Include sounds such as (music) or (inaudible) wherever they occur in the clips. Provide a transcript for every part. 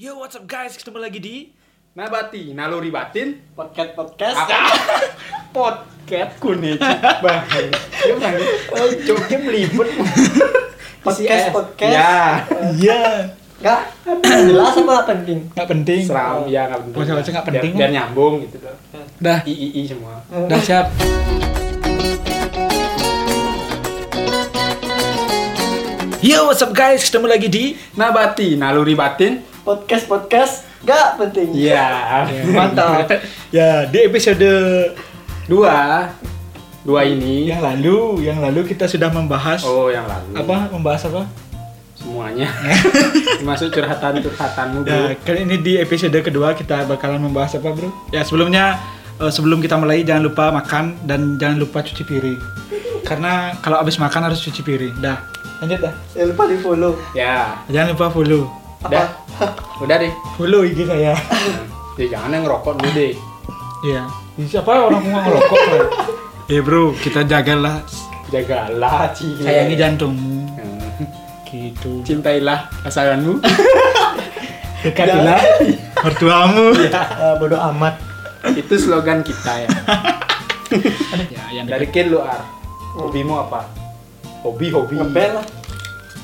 Yo, what's up guys? Ketemu lagi di Nabati, naluri batin, podcast podcast apa? (laughs) Podcast kuning, (laughs) bang. Dia bilang, oh, joknya meliput. (laughs) podcast PCS. podcast Ya, Iya. nggak jelas apa nggak penting Nggak penting. seram ya nggak penting. Masalah nggak penting, Biar, biar nyambung gitu loh. Dah, I I I semua. dah siap. Yo, what's up guys? Ketemu lagi di Nabati, naluri batin. Podcast podcast nggak penting Iya. (laughs) mantap ya di episode Dua, dua ini. yang lalu, yang lalu kita sudah membahas Oh, yang lalu. apa? Membahas apa? Semuanya. (laughs) Masuk curhatan curhatanmu bro. Ya, kali ini di episode kedua kita bakalan membahas apa, Bro? Ya, sebelumnya eh, sebelum kita mulai jangan lupa makan dan jangan lupa cuci piring. Karena kalau habis makan harus cuci piring. Dah. Lanjut dah. jangan lupa di follow Ya, Jangan lupa follow. Udah. Udah deh. Follow IG saya. Ya jangan yang ngerokok dulu deh. Iya. Siapa orang mau ngerokok? Bro? Ya, Bro, kita jagalah Jagalah, Ci. sayangi jantungmu. Hmm. Gitu. Cintailah pasanganmu. (laughs) Dekatilah mertuamu. (laughs) Eh, bodoh amat Itu slogan kita ya. (laughs) Ya, yang Dari kid lu Ar. Hobimu apa? Hobi hobi. ngeband lah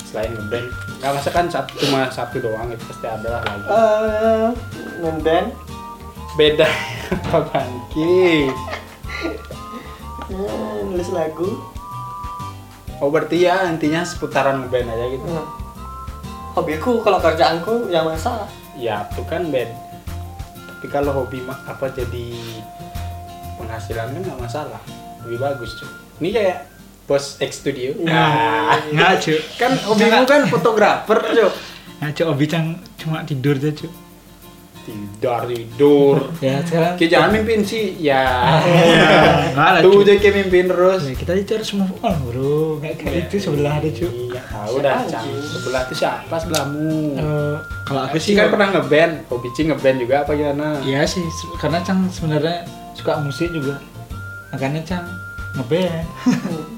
Selain ngeband. Gak masa kan satu, cuma satu doang itu pasti ada lah lagi. Ngeband Beda (laughs) apa bangki? eh, nulis lagu Oh berarti ya intinya seputaran ngeband aja gitu. Hmm. hobiku kalau kerjaanku yang masalah Ya itu kan band. Tapi kalau hobi mah apa jadi penghasilan kan nggak masalah. Lebih bagus cuy. Ini kayak bos X Studio. Nah, Nggak, cuy. kan hobimu kan fotografer cuy. Nah, Cuk, Obi Cang cuma tidur aja, Cuk. Tidur tidur. Ya, sekarang Oke jangan mimpin sih ya. Enggak lah, Tuh aja kayak mimpin terus. Ya, kita itu harus move on, Bro. Kayak kayak itu sebelah ada, Cuk. Iya tahu dah Cang. Sebelah itu siapa sebelahmu? Eh, kalau aku Sih kan pernah ngeband, hobi Ci ngeband juga apa gimana? Iya sih, karena Cang sebenarnya suka musik juga. Makanya Cang ngeband. (laughs)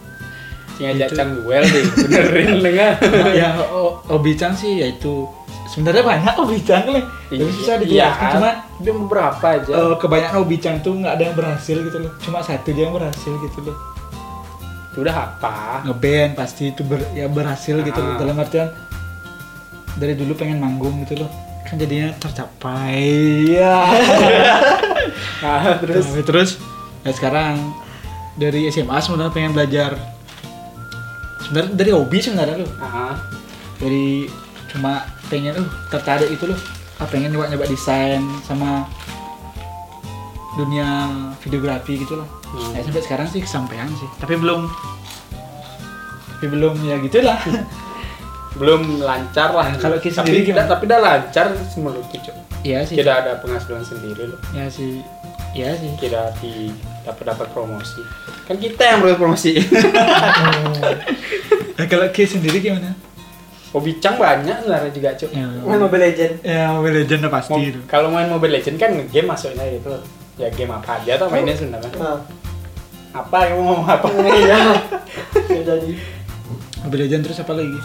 Ci ngajak Itu. Cang duel deh, benerin (laughs) lengan. ya, o- Obi Cang sih yaitu sebenarnya banyak Obi Cang lah. Tapi susah dijelaskan Iya, cuma dia beberapa aja. eh, kebanyakan Obi Cang tuh nggak ada yang berhasil gitu loh. Cuma satu dia yang berhasil gitu loh. Itu udah apa? ngeband pasti itu ber, ya berhasil gitu loh. Ah. dalam artian dari dulu pengen manggung gitu loh kan jadinya tercapai ya (laughs) Nah, terus terus terus ya sekarang dari SMA sebenarnya pengen belajar sebenarnya dari hobi sebenarnya loh Ah, dari cuma pengen uh tertarik itu loh ah pengen nyoba nyoba desain sama dunia videografi gitu loh Hmm. ya sampai sekarang sih kesampaian sih tapi belum tapi belum ya gitulah (laughs) belum lancar lah. Nah, kalau Ki tapi sendiri gimana? tapi udah lancar menurutku, Cok. Iya sih. Tidak ada penghasilan sendiri loh. Ya sih. Iya sih. Di dapat dapat promosi. Kan kita yang harus promosi. (laughs) (laughs) Nah, kalau Ki sendiri gimana? hobi Cang banyak sebenarnya juga, Cok. Ya, main Mobile Legend ya Mobile Legend udah pasti Mo- itu. kalau main Mobile Legend kan game masuknya gitu. Ya game apa aja tuh mainnya sebenarnya. nah Apa yang mau ngomong apa? (laughs) iya ya jadi Mobile Legend terus apa lagi?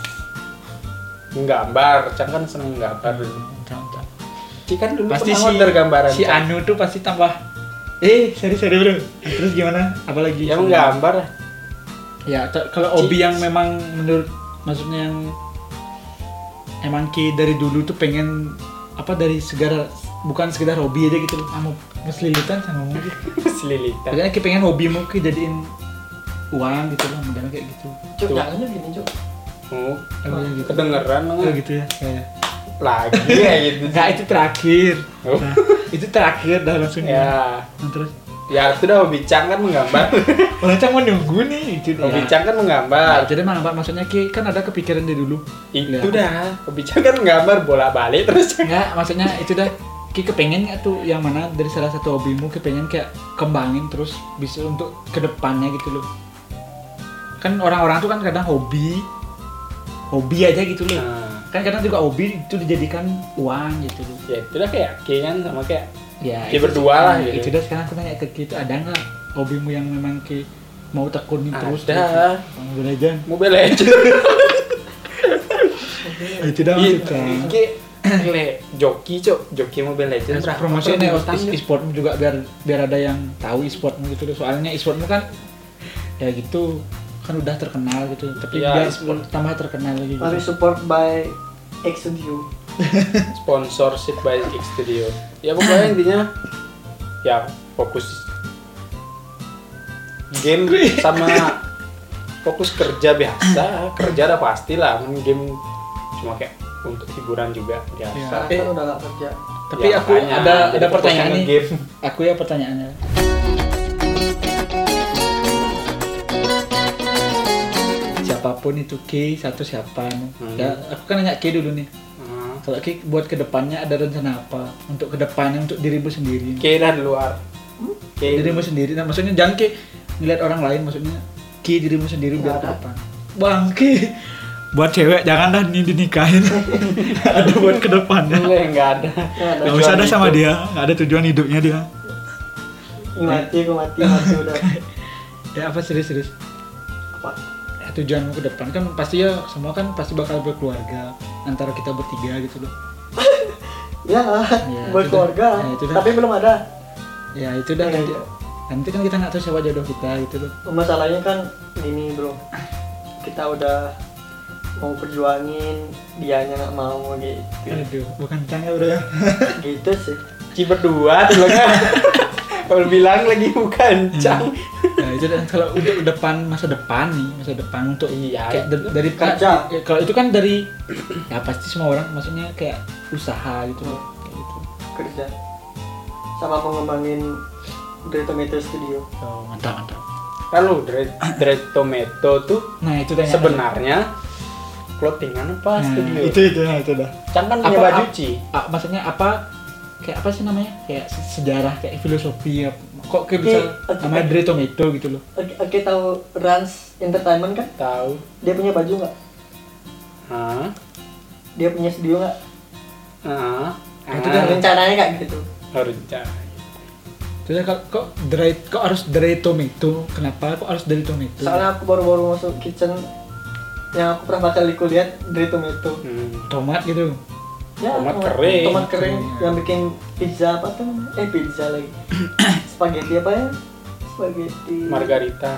Menggambar, Cang kan seneng gambar dulu. Jangan- Ci kan dulu Pasti pernah si gambaran. si Cang. Anu tuh pasti tambah eh sorry bro terus gimana apalagi Ya menggambar. Ya kalau hobi yang memang menurut maksudnya yang emang ki dari dulu tuh pengen apa dari segala bukan sekedar hobi aja gitu loh ah, mau keselilitan sama ngomong gitu (laughs) Selilitan. Pokoknya ki pengen hobimu ki jadiin uang gitu loh modalnya kayak gitu cuk jangan gini cuk Oh, Emang yang gitu kedengeran Oh, nggak? gitu ya kayak lagi ya gitu. Enggak, itu terakhir. Oh. Nah, itu terakhir dah langsung. Ya, Nah, terus ya itu dah hobi Cang kan menggambar. (laughs) orang cang mau nunggu nih itu dia. hobi Cang kan Nah, menggambar. jadi mana Pak maksudnya Ki kan ada kepikiran dari dulu. Itu Ya. dah. Hobi Cang kan menggambar bolak-balik terus. (laughs) Enggak, maksudnya itu dah Ki kepengen nggak tuh yang mana dari salah satu hobimu kepengen kayak kembangin terus bisa untuk ke depannya gitu loh. Kan orang-orang tuh kan kadang hobi hobi aja gitu loh. Nah, Kan kadang juga hobi itu dijadikan uang gitu loh. ya itu dah kayak kan sama kayak Ya, Ki itu- berdua lah nah, gitu. Itu dah sekarang aku tanya ke Ki itu ada nggak hobimu yang memang Ki mau tekunin terus? Ada. Mobile Legend. Mobile Legend. (laughs) Itu dah Iya, maksudnya. Ki le joki cok joki mobile legends berapa promosi Cok? e-sportmu juga biar biar ada yang tahu e-sportmu gitu loh. Soalnya e-sportmu kan ya gitu kan udah terkenal gitu. Tapi Iya, biar e-sport. tambah terkenal lagi gitu. Harus support by X Studio. sponsorship by X Studio ya pokoknya intinya ya fokus game sama fokus kerja biasa kerja udah pasti lah Main game cuma kayak untuk hiburan juga biasa Eh, kan udah gak kerja. Tapi Ya, aku makanya, ada ada pertanyaan nih. nge-game. Aku ya pertanyaannya. Siapa pun itu Ki, satu siapa? Hmm. Ya, aku kan nanya Ki dulu nih. Hmm. Kalau Ki buat ke depannya ada rencana apa? Untuk ke depannya untuk dirimu sendiri. Kira di luar Kayak dirimu sendiri. Nah, maksudnya jangan Ki ngeliat orang lain. Maksudnya Ki dirimu sendiri Nggak biar ada. ke depan. Bang Ki, buat cewek jangan dah nih dinikahin. (laughs) ada buat ke depannya. Boleh, nggak ada Nggak usah ada sama hidup. dia, nggak ada tujuan hidupnya dia. Mati aku mati mati udah. (laughs) Ya apa serius-serius? Apa? Tujuanmu ke depan kan pasti ya semua kan pasti bakal berkeluarga antara kita bertiga gitu loh. (laughs) Ya, Ya, buat itu dah. keluarga. Ya, itu dah. Tapi belum ada. Ya itu dah Ya, nanti. ya. Nanti kan kita nggak tahu siapa jodoh kita gitu loh. Masalahnya kan ini bro. Kita udah mau perjuangin dianya nggak mau gitu. Aduh, bukan tanya bro ya. gitu sih. Ci berdua tuh kan (laughs) kalau bilang lagi bukan cang Nah itu kalau untuk depan masa depan nih masa depan untuk Iya, kayak da- dari Kerja. ya, kalau itu kan dari ya pasti semua orang maksudnya kayak usaha gitu loh kayak gitu. kerja sama mengembangin dari Tomato Studio. Oh, mantap mantap. lalu Dread, Dread Tomato tuh Nah itu tanya. sebenarnya clothingan apa Nah, studio itu itu nah, itu dah. Cang kan punya Apa- baju maksudnya apa kayak apa sih namanya kayak se- sejarah kayak filosofi ya kok kayak bisa Oke, oke. namanya Dre Tomato gitu loh Oke, oke tahu Rans Entertainment kan? tahu Dia punya baju nggak? Hah? Dia punya studio nggak? Hah? Itu Ah, kan Rencananya kayak gitu. harus cari. terus kok kok Dre kok harus Dre Tomato kenapa kok harus Dre Tomato Soalnya aku baru-baru masuk kitchen yang aku pernah bakal lihat dari tomato. Hmm. tomat gitu Ya, Tomat kering. Tomat kering Kering, ya. yang bikin pizza apa tuh? Eh pizza lagi. (clears throat) Spaghetti apa ya? Spaghetti. Margarita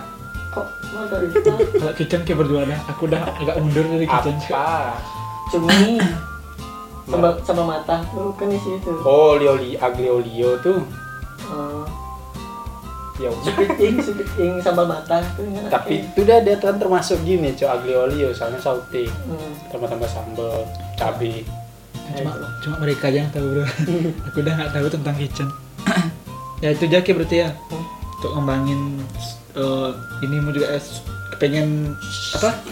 Kok margarita? (laughs) kalau kitchen kayak berdua dah aku udah agak mundur dari kitchen apa Cumi. (clears throat) Sambal sambal mata. Lu kan isi itu. oh lioli aglio tuh Eh, ya udah. Sweet ing, sweet ing sambal mata itu enak. tapi itu dah dia kan termasuk gini cok aglio olio soalnya saute Hmm. tambah-tambah sambal cabai cuma cuma mereka aja yang tahu bro. (laughs) Aku udah nggak tahu tentang kitchen. (clears throat) Ya itu kayak berarti ya. Hmm. untuk ngembangin eh, ini mau juga eh, pengen apa?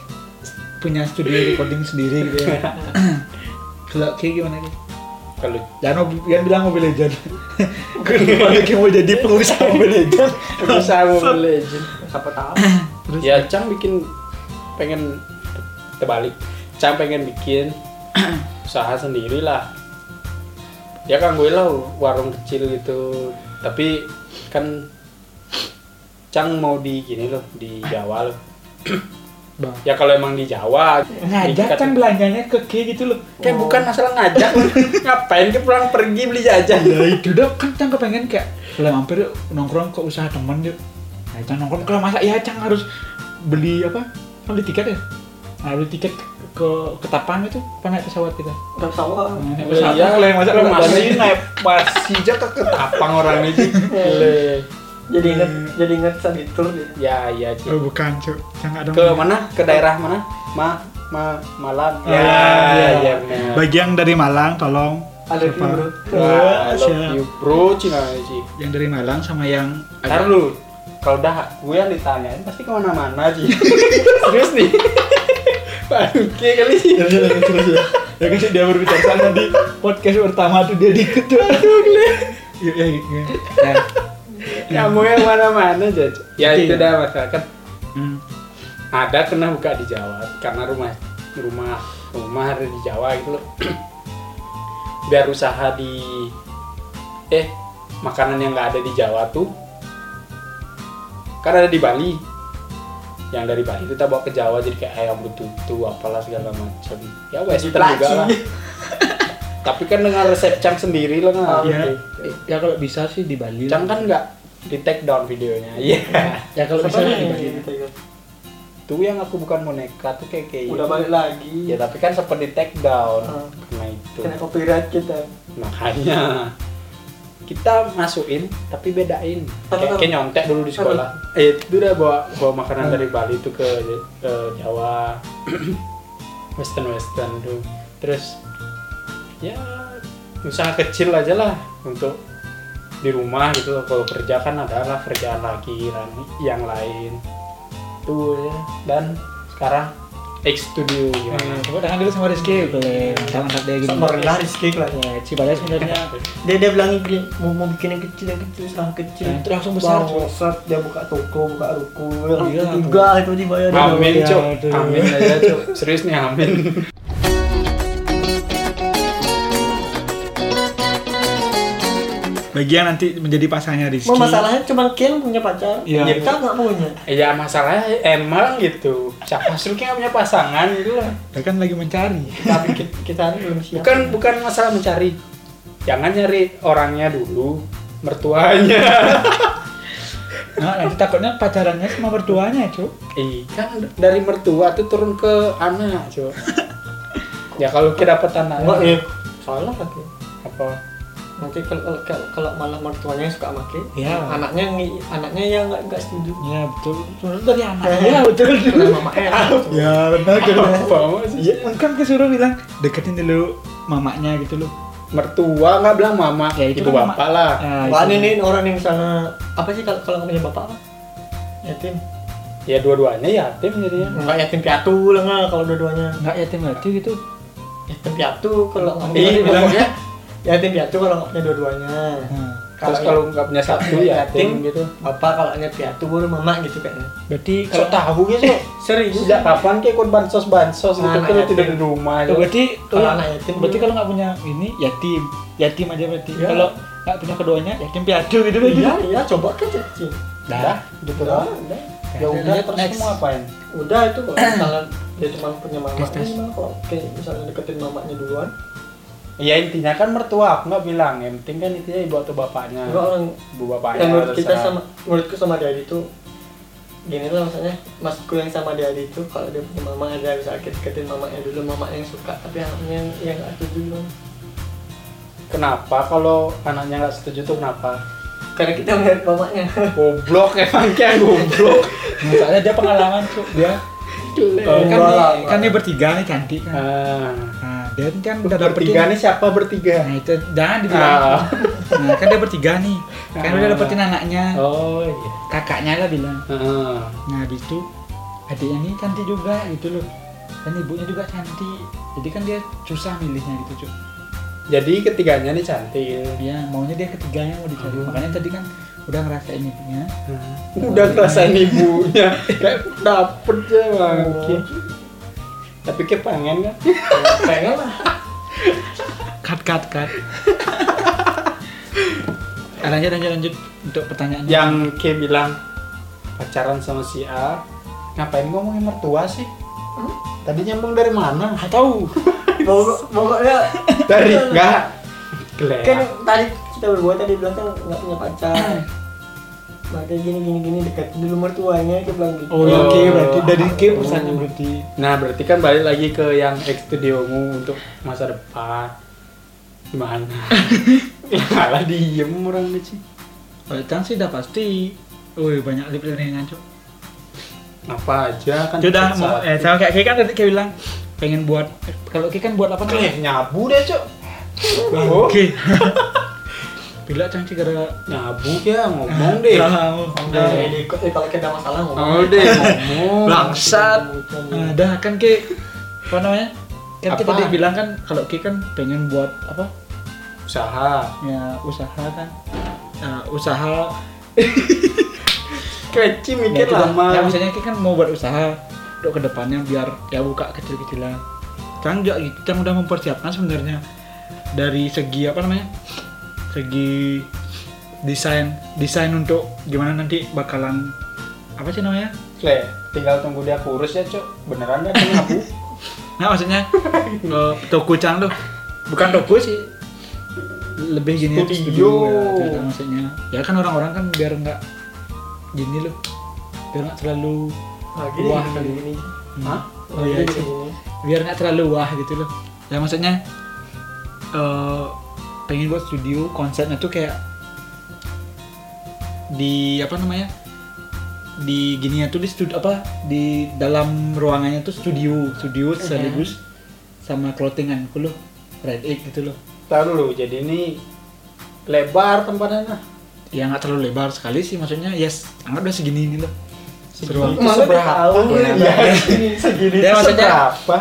(laughs) Punya studio recording sendiri gitu ya. (laughs) Kalau kayak gimana nih kalau jangan mobil, jangan bilang mobil legend. Kalau kayak mau jadi pengusaha mobil legend. Usaha Mobile Legend. Siapa tahu. (clears throat) terus? Ya Cang bikin pengen terbalik. Cang pengen bikin (clears throat) usaha sendiri lah ya kan gue lah warung kecil gitu. Tapi kan Cang mau di gini loh di Jawa loh. Bang. ya kalau emang di Jawa ngajak kan belanjanya ke Ki gitu loh. Kan bukan masalah ngajak (laughs) ngapain ke pulang pergi beli jajan? Ya itu dah kan Cang kepengen kayak kalau mampir yuk, nongkrong ke usaha temen yuk. Nah, Cang nongkrong. Kalau masa ya Cang harus beli apa? Kan beli tiket ya? Nah, beli tiket ke Ketapang itu apa naik pesawat kita Gak sawah. nah, naik Oh pesawat iya, yang masa kalau masih naik masih aja ke ketapang orang ini. Gile. Jadi inget, jadi inget sabitur dia. Ya, ya, Ci. oh bukan cuk Cang ada Ke mana? Ke daerah mana? Ma, ma, Malang. Ya, Ya, ya. ya, benar. bagi yang dari Malang tolong Ada Siapa? bro. Wah, I love Siap. you, bro, Cina, Ci. yang dari Malang sama yang Ntar lu, kalau udah gue yang ditanyain pasti ke mana-mana, Ci. (laughs) Serius nih. Bangke kali sih. ya, ya, terus ya. ya kan sih dia berbicara di podcast pertama tuh dia di ketua aduh ya ya ya, ya. Kamu yang mana-mana, aja. Ya, itu dah masyarakat Hmm. ada kena buka di Jawa karena rumah rumah rumah ada di Jawa gitu loh (clears throat) biar usaha di eh makanan yang nggak ada di Jawa tuh kan ada di Bali yang dari Bali kita bawa ke Jawa jadi kayak ayam betutu apalah segala macam. Ya western juga lah. (laughs) Tapi kan dengan resep Cang sendiri lah Ah, nggak ya, oke. ya kalau bisa sih di Bali Cang kan nggak di take down videonya. Iya. Ya kalau bisa di Bali. tuh yang aku bukan boneka tuh kayak kayak Udah balik lagi. ya tapi kan sempat di take down. Ah. karena itu. Kena copyright kita. makanya kita masukin tapi bedain. Kayak, kayak nyontek dulu di sekolah. Eh itu udah bawa bawa makanan Hmm. dari Bali tuh ke, ke Jawa. (clears throat) Western western tuh. Terus ya usaha kecil aja lah untuk di rumah gitu. Kalau kerja kan adalah kerjaan lagi yang lain. Tuh ya. Dan sekarang X Studio gimana coba tangan dulu sama Rizky boleh jangan angkat dia gini Sama rendah Rizky lah. ya Cibaya sebenarnya (laughs) Dia dia bilang mau mau bikin yang kecil yang kecil usaha kecil. Nah, langsung besar, besar dia buka toko, buka ruko. Iya, ketiga itu dibayar. Amin, Ya, Cok. Amin aja, Cok. Serius nih, amin. (laughs) bagi yang nanti menjadi pasangannya Rizky Mau masalahnya cuma Ken punya pacar, Iya. kita nggak punya. Ya masalahnya emang gitu. Siapa suruh kita punya pasangan gitu lah. dia kan lagi mencari Tapi kita, kita belum siap. Bukan bukan masalah mencari. Jangan nyari orangnya dulu, mertuanya. (laughs) nah nanti takutnya pacarannya sama mertuanya cuy Ih, kan dari mertua tuh turun ke anak, Cok. (laughs) ya kalau kita dapat anak. Enggak, ya. Salah lagi. Apa? Nanti kalau kalau, kalau malah mertuanya yang suka make, Iya. anaknya anaknya yang nggak nggak setuju. ya betul betul dari anak ya betul Karena mama eh ya benar betul Apa sih? ya kan kesuruh bilang deketin dulu mamanya gitu loh Mertua nggak bilang mama, Ya, itu ibu kan mama. bapak lah. ya, Wah itu. ini nih orang yang misalnya apa sih kalau kalau nggak punya bapak apa? Yatim. Ya dua-duanya yatim jadinya. Enggak yatim piatu lah nggak kalau dua-duanya. nggak yatim piatu gitu Yatim piatu kalau nggak Iya, bilangnya. Yatim piatu kalau nggak punya dua-duanya. nah, Terus kalau nggak punya satu yatim gitu. bapak kalau punya piatu baru mama gitu kayaknya. berarti Kalau kalau tahu ya, Cok. (laughs) Serius? Sejak kapan kayak ikut bansos bansos gitu Anak kalau yatim. tidak di rumah Oh, aja. berarti Kalau oh, anak yatim berarti belum. kalau nggak punya ini yatim yatim aja berarti Iya. kalau nggak punya keduanya yatim piatu gitu berarti Iya iya coba ke cacing. Udah, gitu udah. Ya udah terus Next. kamu ngapain? Udah itu kalau misalnya dia cuma punya gimana kalau kayak misalnya deketin mamanya duluan. Ya intinya kan mertua aku nggak bilang, yang penting kan intinya ibu atau bapaknya. Enggak orang Ibu bapaknya. yang menurut kita sama menurutku sama dia itu gini lah maksudnya maksudku yang sama dia itu kalau dia punya mama ada bisa deketin mamanya dulu mamanya yang suka tapi anaknya yang yang setuju kan Kenapa kalau anaknya nggak setuju tuh kenapa? karena kita melihat mamanya Goblok emang kayak goblok. (laughs) misalnya dia pengalaman tuh dia Dule. kan, kan dia bertiga nih cantik kan Ah, dia kan udah dapetin bertiga nih siapa bertiga? nah itu jangan dibilang Ah. nah kan dia bertiga nih kan udah dapetin anaknya Oh iya. kakaknya lah bilang Ah. nah habis itu adiknya nih cantik juga gitu loh dan ibunya juga cantik jadi kan dia susah milihnya gitu cuy Jadi ketiganya nih cantik. ya maunya dia ketiganya mau dicari Hmm. makanya tadi kan udah ngerasain ibunya Udah ngerasain ibunya, (laughs) kayak dapet ya bang. Tapi kayak pengen kan? pengen lah cut cut cut Ah, lanjut lanjut lanjut untuk pertanyaannya Yang kayak bilang pacaran sama si A, ngapain ngomongin mertua sih? Tadi nyambung dari mana? nggak tahu Pokok- pokoknya Dari enggak. Gelek. kan tadi kita berdua tadi bilang kan nggak punya pacar kayak gini gini gini dekat dulu mertuanya dia bilang gitu oh ya Oh. oke berarti dari K perusahaannya berarti. Nah berarti kan balik lagi ke yang ex studiomu untuk masa depan. Gimana? (laughs) Malah diem orang sih kalau Cang sih udah pasti. Wih banyak lip ringan cuk Apa aja kan Sudah mau eh sama kayak K kan tadi kayak bilang pengen buat kalau K kan buat apa Eh, nyabu deh cok Oh, Oke. (laughs) Bila Cang sih gara nyabu ya ngomong deh Tahu. Udah, jadi kok- eh, kalau kita masalah ngomong Oh deh ngomong Bangsat. Ada kan K apa namanya? Kan kita tadi bilang kan kalau K kan pengen buat apa? Usaha Ya usaha kan. Nah, usaha (laughs) Keci ya, mikir kan. lama Ya misalnya K kan mau buat usaha untuk ke depannya biar ya buka kecil-kecilan. Kan juga kita udah mempersiapkan sebenarnya dari segi apa namanya? Segi desain desain untuk gimana nanti bakalan apa sih namanya? Le, tinggal tunggu dia kurus ya cok Beneran gak nyabu? (laughs) Nah maksudnya toko Cang tuh bukan toko sih lebih gini aja, Studio. ya, maksudnya ya kan orang-orang kan biar nggak gini loh biar nggak terlalu gini, Wah, gini, kali. gini. Hah? oh iya gini. biar nggak terlalu wah gitu loh ya maksudnya eh pengen buat studio konsepnya tuh kayak di apa namanya di gini tuh di studio apa di dalam ruangannya tuh studio studio sekaligus sama clothingan loh red egg gitu loh Tahu dulu, jadi ini lebar tempatnya nah. ya nggak terlalu lebar sekali sih maksudnya yes anggap udah segini ini loh Segini Ruang- itu seberapa? Ya, segini, segini. Ya, maksudnya- Seberapa?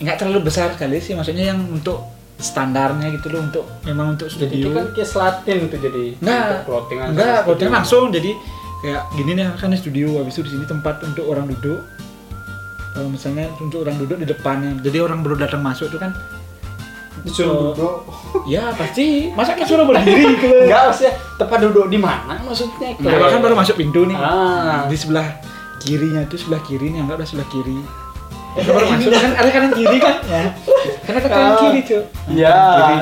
nggak terlalu besar sekali sih maksudnya yang untuk standarnya gitu loh untuk memang untuk Jadi studio. itu kan kayak selatin tuh jadi Enggak, untuk clothingan enggak, studio. langsung. Jadi kayak gini nih kan di studio habis itu di sini tempat untuk orang duduk. Kalau misalnya untuk orang duduk di depannya. Jadi orang baru datang masuk itu kan Disuruh duduk. (laughs) ya pasti. Masa kita suruh berdiri (laughs) gitu Enggak maksudnya tempat duduk di mana maksudnya? nah, kan baru masuk pintu nih. Ah. di sebelah kirinya itu sebelah kiri nih anggaplah sebelah kiri. Kita baru masuk kan ada kanan kiri kan? (laughs) Ya kan ada kanan Ah. kiri tuh Iya. di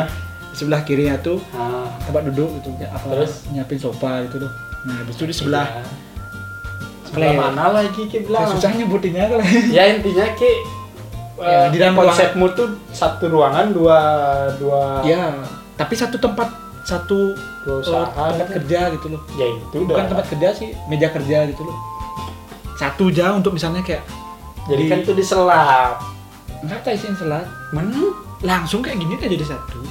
sebelah kirinya tuh Ah. tempat duduk gitu kayak apa Terus? nyiapin sofa gitu loh nah habis itu di sebelah Iya. Sebelah mana lagi Ki bilang? Ya, susah nyebutinnya kan (laughs) Ya intinya Ki Ya, eh, di dalam konsepmu tuh satu ruangan dua dua ya tapi satu tempat satu dua uh, usaha tempat kerja gitu loh Ya itu bukan udah. tempat kerja sih meja kerja gitu loh satu aja untuk misalnya kayak Jadi di- kan itu diselap. Nggak tak isiin selat Mana? langsung kayak gini kan jadi satu.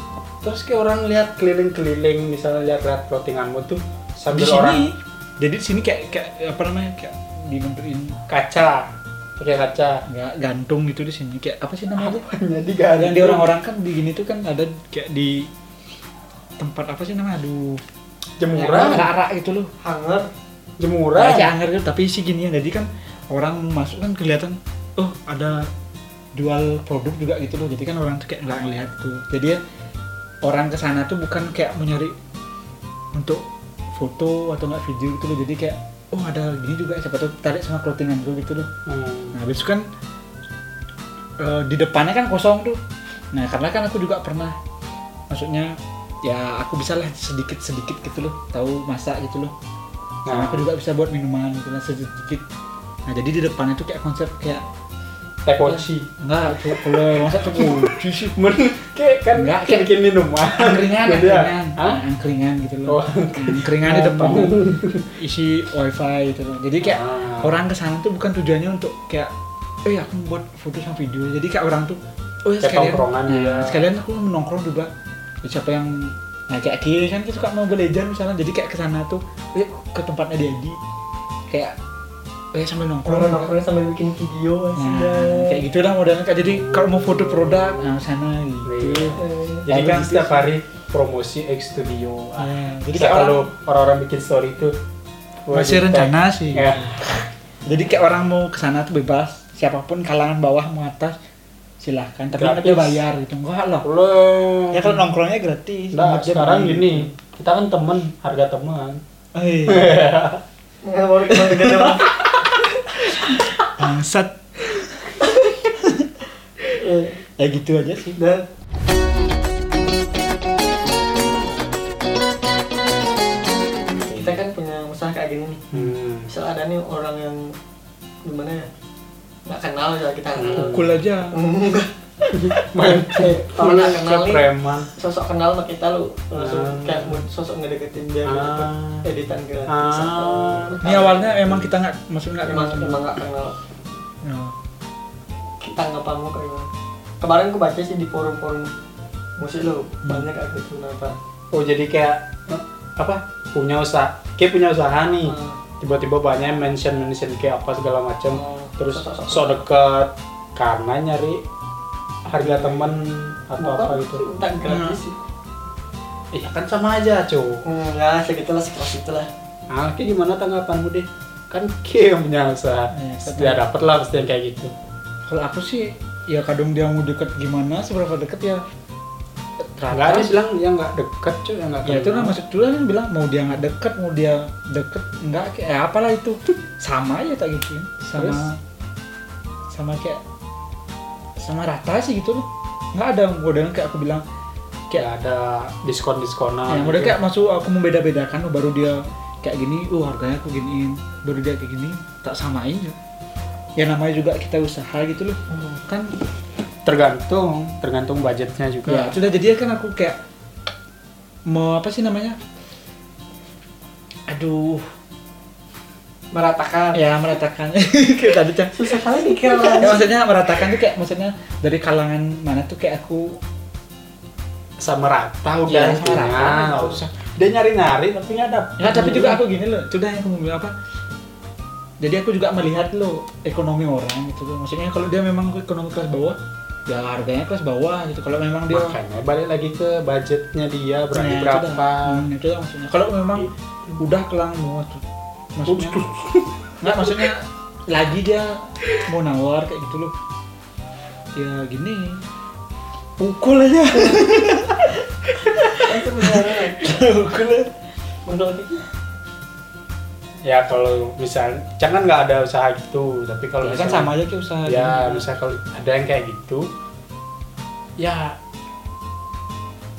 Terus kayak orang lihat keliling-keliling misalnya lihat-lihat clothinganmu tuh di sambil sini. orang jadi di sini kayak kayak apa namanya kayak dibentukin kaca pakai kaca. Nggak gantung gitu di sini. Kayak apa sih namanya jadi yang di orang-orang kan di gini tuh kan ada kayak di tempat apa sih namanya aduh. Jemuran. Arak gitu loh. Hanger. jemuran. Nah, kayak angker gitu, tapi isi gini ya. Jadi kan orang masuk kan kelihatan, oh ada jual produk juga gitu loh. Jadi kan orang tuh kayak nggak ngeliat tuh. Jadi ya orang ke sana tuh bukan kayak mau nyari untuk foto atau nggak video gitu loh. Jadi kayak oh ada gini juga siapa tuh tarik sama clothingan gue gitu loh. Hmm. Nah habis itu kan eh, di depannya kan kosong tuh. Nah karena kan aku juga pernah, maksudnya ya aku bisa lah sedikit sedikit gitu loh, tahu masak gitu loh. Nah, nah aku juga bisa buat minuman gitu lah sedikit. Nah, jadi di depannya tuh kayak konsep kayak tekoci enggak kalau masa tuh kunci sih. (laughs) men kayak kan Enggak, kayak bikin minuman Angkringan, Gitu ya? angkringan, Hah? angkringan gitu Oh, loh. Angkringan di depan (laughs) isi wifi gitu loh. Jadi kayak Ah. orang ke sana tuh bukan tujuannya untuk kayak eh aku buat foto sama video. Jadi kayak orang tuh oh ya sekalian tongkrongan nah, juga. sekalian aku mau nongkrong juga. Jadi siapa yang nah kayak Ki kan kita suka mau belajar misalnya jadi kayak ke sana tuh eh, ke tempatnya Dedi kayak eh sambil nongkrong. Orang nongkrong sambil bikin video Nah, kayak gitu lah modelnya. Kak. jadi kalau mau foto produk nah sana gitu. Iya. jadi kan gitu setiap hari promosi X Studio. Nah, jadi jadi kayak kalau orang orang-orang bikin story itu masih rencana sih. ya. Jadi kayak orang mau ke sana tuh bebas. Siapa pun kalangan bawah mau atas silahkan. Tapi dia bayar gitu. Enggak lah. Lo ya kalau nongkrongnya gratis. Nah, sekarang beli. gini, kita kan temen, harga teman. Nggak kita gitu. Bangsat (laughs) Eh, ya gitu aja sih Dan kita kan punya usaha kayak gini nih. Hmm. Misal ada nih orang yang gimana ya? Nggak kenal ya kita pukul aja (laughs) Enggak. Main nggak kenal preman. sosok kenal sama kita lu langsung Ah. kayak mood sosok ngedeketin dia Ah. dapat editan gratis Ah. ini awalnya emang kita nggak maksudnya nggak kenal emang nggak kenal Ya. kita ngapalmu kayak gimana kemarin aku baca sih di forum-forum musik lo banyak kayak gitu kenapa Oh jadi kayak eh, apa? Punya usaha, kayak punya usaha nih. Ah. Tiba-tiba banyak mention mention kayak apa segala macam. Oh, Terus sok deket karena nyari harga temen atau Bukan, apa gitu. minta gratis sih Iya kan sama aja cuy. hmm, ya segitulah sekelas itulah Ah, kayak gimana tanggapanmu deh? Kan kayak yang punya usaha. Iya, Dia dapet lah pasti yang kayak gitu. kalau aku sih ya kadang dia mau deket gimana seberapa deket ya Enggak dia bilang yang nggak deket cuy, yang nggak ya itu kan maksud dulu kan bilang mau dia nggak deket mau dia deket nggak kayak ya apalah itu sama aja tak gitu sama Terus? sama kayak sama rata sih gitu loh. Nggak ada modelnya kayak aku bilang kayak ada diskon diskonan yang udah kayak masuk aku membeda-bedakan oh, baru dia kayak gini oh harganya aku giniin. Baru dia kayak gini tak samain ya ya namanya juga kita usaha gitu loh. Kan tergantung tergantung budgetnya ya juga sudah jadi kan aku kayak mau apa sih namanya? Aduh meratakan. Ya meratakan. (laughs) Kayak tadi Cang. susah kali mikir ya, maksudnya meratakan tuh kayak maksudnya dari kalangan mana tuh kayak aku sama rata udah. Iya, sama intinya, rata. nggak usah. Dia nyari nyari tapi nggak ada. Ya tapi juga aku gini loh. Sudah yang kamu bilang apa? Jadi aku juga melihat loh ekonomi orang gitu loh. Maksudnya kalau dia memang ekonomi kelas bawah ya harganya kelas bawah gitu. Kalau memang dia makanya balik lagi ke budgetnya dia berani Nah, itu berapa. dah. Hmm, itu dah maksudnya. Kalau memang udah kelang mau maksudnya (laughs) nggak maksudnya lagi dia mau nawar kayak gitu loh. Ya gini. Pukul aja. (laughs) Pukul aja. ya kalau misal jangan nggak ada usaha gitu tapi kalau ya kan sama aja kayak usaha ya gini. misal kalau ada yang kayak gitu ya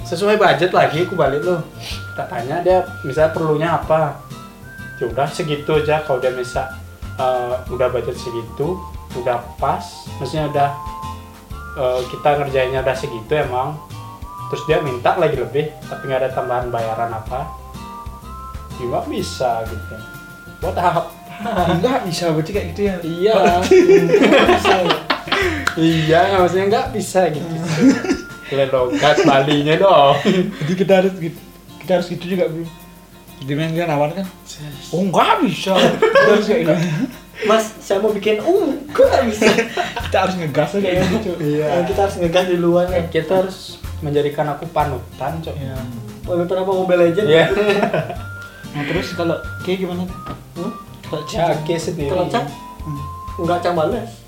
sesuai budget lagi aku balik loh. Tak tanya dia misalnya perlunya apa ya udah segitu aja kalau dia misal eh, udah budget segitu udah pas maksudnya udah eh, kita ngerjainnya udah segitu emang. Terus dia minta lagi lebih tapi nggak ada tambahan bayaran apa. Nggak bisa gitu. Buat apa? Enggak bisa berarti kayak gitu ya? Iya. (laughs) Bisa ya? Iya, maksudnya nggak bisa gitu. (laughs) Kalian logat Balinya dong. jadi kita harus gitu kita harus gitu juga bro jadi main dia nawar kan? Oh enggak bisa. (laughs) Mas saya mau bikin kok nggak bisa? (laughs) Kita harus ngegas aja. Gitu. Nah, kita harus ngegas duluan ya. Kita harus menjadikan aku panutan, cok. ya walaupun apa Mobile Legend Iya. (laughs) nah terus kalau kayak gimana? Hmm? kalau Ya, cak oke sendiri. kalau cak Hmm. nggak cak balas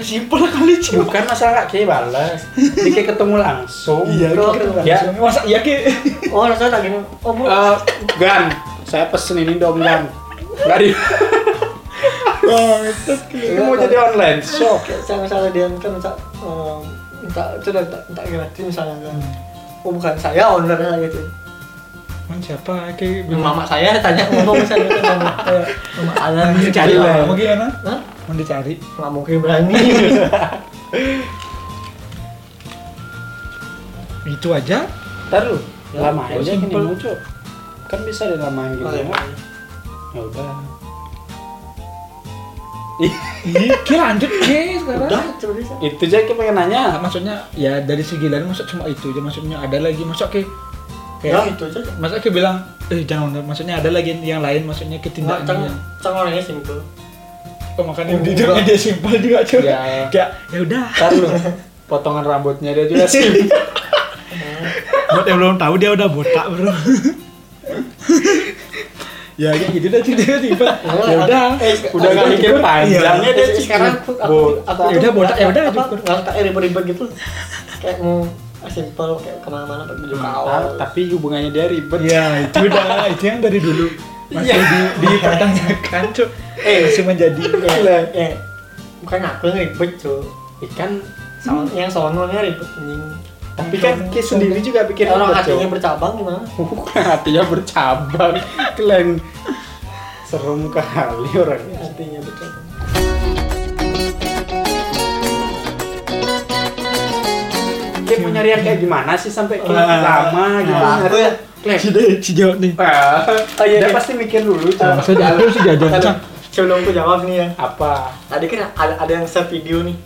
simpel kali cak Bukan masalah kayak balas. Dia kayak ketemu langsung. iya Kalau- kita ya. masa iya ki? Oh rasanya tak gini oh bu. Eh, Gan, saya pesen ini dong, Gan. Nggak di... Itu mau jadi online. Shop. Kayak saya misalnya dia kan minta minta itu udah minta, minta gratis misalnya kan oh bukan saya ownernya gitu Man, siapa kayak mama saya tanya ngomong misalnya mama saya mama Alan. Mau dicari gitu. lah. Mau gimana Hah? Mau dicari nggak mungkin berani itu aja Ntar lu, Ya, lama aja gini simple. muncul. Kan bisa dilamain gitu. Oh, iya. Ya udah. iya ki lanjut ki sekarang udah coba bisa Itu aja kita pengen nanya. Nah, maksudnya ya dari segi lain maksud cuma itu aja maksudnya ada lagi masuk ke ya kayak itu aja masa ke bilang eh jangan maksudnya ada lagi yang lain maksudnya nggak ketindaknya cang yang cang orangnya simple makanya di hidupnya dia simpel juga cuy. Ya. kayak ya udah. Ntar lu, potongan rambutnya dia juga sih. (laughs) buat yang belum tahu dia udah botak bro. (laughs) Ya gitu dah cuy. Dia simpel ya udah. eh, Udah nggak mikir panjangnya dia Eh, sih. sekarang aku aku, aku Ya udah, botak, ya udah, nggak kayak ribet-ribet gitu. Kayak mau simple kayak ke mana-mana pakai baju Nah, kaos. tapi hubungannya dia ribet. ya itu udah itu yang dari dulu masih Iya. di dipertanyakan cuy Eh. masih menjadi (laughs) ya, ya. bukan aku yang ribet cuy Ikan, Soal, yang sononya ribet anjing tapi kan Ki sendiri juga bikin orang hatinya bercabang gimana (laughs) Bukan hatinya bercabang. Kalian serem kali orangnya. hatinya bercabang Ki mau nyari yang kayak gimana sih sampai Wah. lama gitu. Nah, aku ya Klem. si deh si jawab nih Ah, Oh, iya, dia iya. pasti mikir dulu, Cok. masa jajan si jajan Cang. sebelum aku jawab nih ya Apa? tadi kan ada ada yang share video nih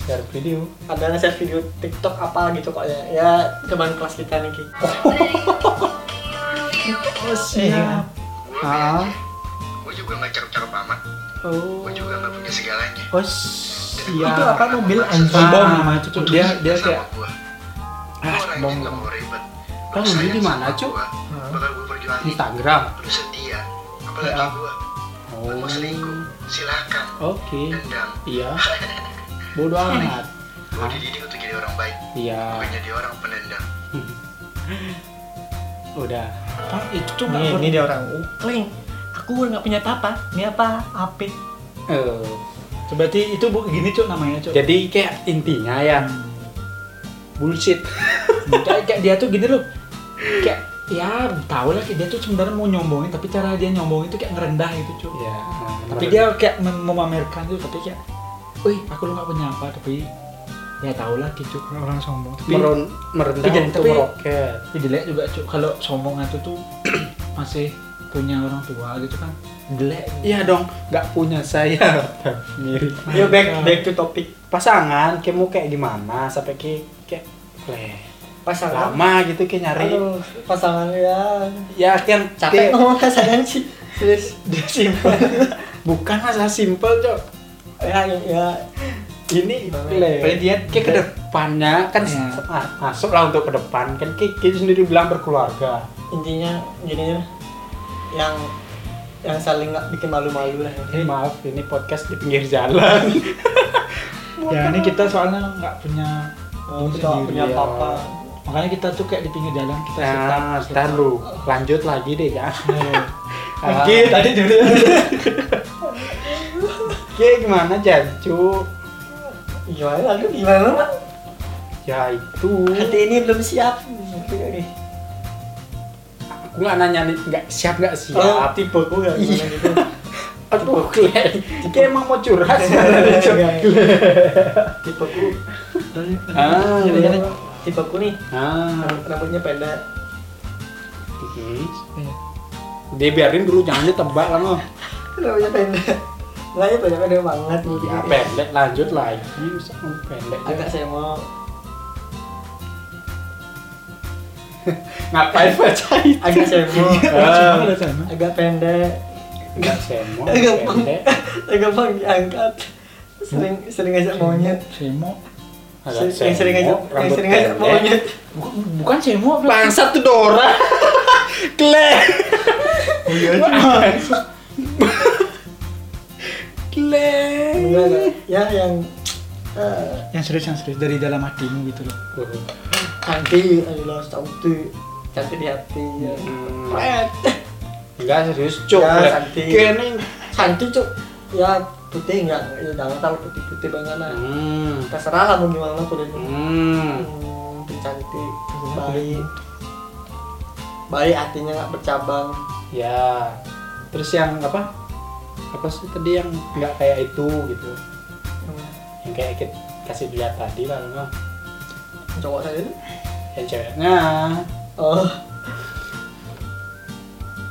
Share video. ada yang share video TikTok apa gitu kok ya ya teman kelas kita nih Ki oh siap Ah. gue juga nggak cakep-cakep amat Oh. gue juga nggak punya segalanya Oh, siap. itu apa mobil anjing tuh dia dia kayak. Ah, sombong. nggak mau ribet Dia sayang di mana, Cuk? gua, Instagram. lu setia apalagi Ya. gue Oh. mau selingkuh silakan Oke. dendam Iya. (laughs) Bodoh amat. gue dididik untuk jadi orang baik Iya. bukan jadi orang pendendam (laughs) Udah. ah itu tuh nggak nih ini dia orang ukling aku nggak punya apa ini apa apa Eh, berarti itu bu gini cuk namanya cuk jadi kayak intinya ya bullshit. (laughs) Kayak, kayak dia tuh gini loh. Kayak ya tau lah dia tuh sebenarnya mau nyombongin tapi cara dia nyombongin tuh kayak ngerendah gitu cuy ya tapi dia kayak mem- memamerkan tuh tapi kayak wih aku lu gak punya apa tapi ya tau lah gitu orang sombong. Tapi meron merendah Iya, untuk tapi- meroket. tapi jelek juga cuy kalau sombong itu tuh (clears throat) masih punya orang tua gitu kan. Jelek. Iya dong nggak punya saya. Mirip (laughs) Yo back back to topik pasangan kayak mau kayak gimana? Sampai kayak kayak leh pasangan. lama gitu kayak nyari Aduh, pasangan ya ya kan capek ngomong pasangan sih. Serius. dia simpel (laughs) bukan masalah simpel cok Ya ya ini Gimana? le Paling dia- kayak ke depannya kan Iya. ma- masuk lah untuk ke depan kan kayak sendiri bilang berkeluarga intinya gini ya, yang yang saling nggak bikin malu-malu lah. eh maaf ini podcast di pinggir jalan (laughs) ya ini kita soalnya nggak punya Oh, kita nggak punya ya. apa-apa. makanya kita tuh kayak di pinggir jalan kita nah ntar lu lanjut lagi deh ya Eh, Oke, tadi dulu. (laughs) Oke, gimana Jancu? Gimana lalu gimana man? Ya itu. Hati ini belum siap. Aku nggak nanya nih, nggak siap nggak Oh, siap. tipe ku ya gimana gitu. Aduh, Glenn. Kayak emang mau curhat sih. tipe ku. Ah, Jadi, iya. jadi, tipe ku nih Ah, ram- rambutnya pendek. hmm. iya. Dia biarin dulu, jangan ditebak lah no. Rambutnya pendek. Makanya pendek pendek banget nih. Ya pendek, lanjut lagi. Mau pendek. Agak saya mau Ngapain baca itu? agak saya mau Ah, Ada agak pendek. Nggak semo, agak bang diangkat. Sering sering ngajak monyet. Semo. Agak Sering- yang sering semo, ngajak yang sering pendek. monyet. Bukan, bukan semo. Bangsat tuh Dora. (laughs) Glenn. Oh iya enggak. Ya yang eh, yang serius yang serius dari dalam hatimu gitu loh. cantik adalah cantik cantik di hati ya. Hmm. Enggak serius, cuk. Ya. Glenn ini. cantik cuk ya putih enggak ya, jangan tahu putih putih banget lah Hmm. terserah lah mau gimana kulitnya Hmm. hmm, cantik baik baik hatinya nggak bercabang Ya. Terus yang apa? Apa sih tadi yang nggak kayak itu gitu? Hmm, Yang kayak kita kasih lihat tadi lah, cowok saya itu Yang ceweknya oh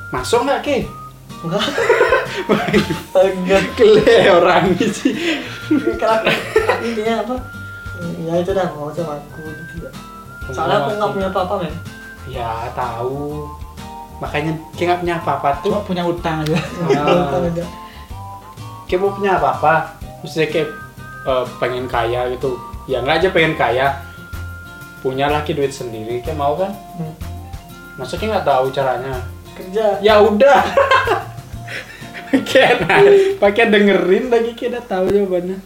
masuk nggak ke? (laughs) enggak enggak Gile orang ini sih. intinya apa ya itu dah mau sama aku gitu ya. soalnya aku nggak punya apa-apa men Ya tahu. Makanya kayak nggak punya apa-apa tuh. Cuma punya utang aja. Ada. Kayak mau punya apa-apa. Maksudnya kayak eh, pengen kaya gitu. Ya nggak aja pengen kaya. Punya laki duit sendiri, kayak mau kan? Hmm, Maksudnya nggak tahu caranya. Kerja Ya udah. (laughs) Kayak nah, pakai dengerin lagi kita tahu jawabannya.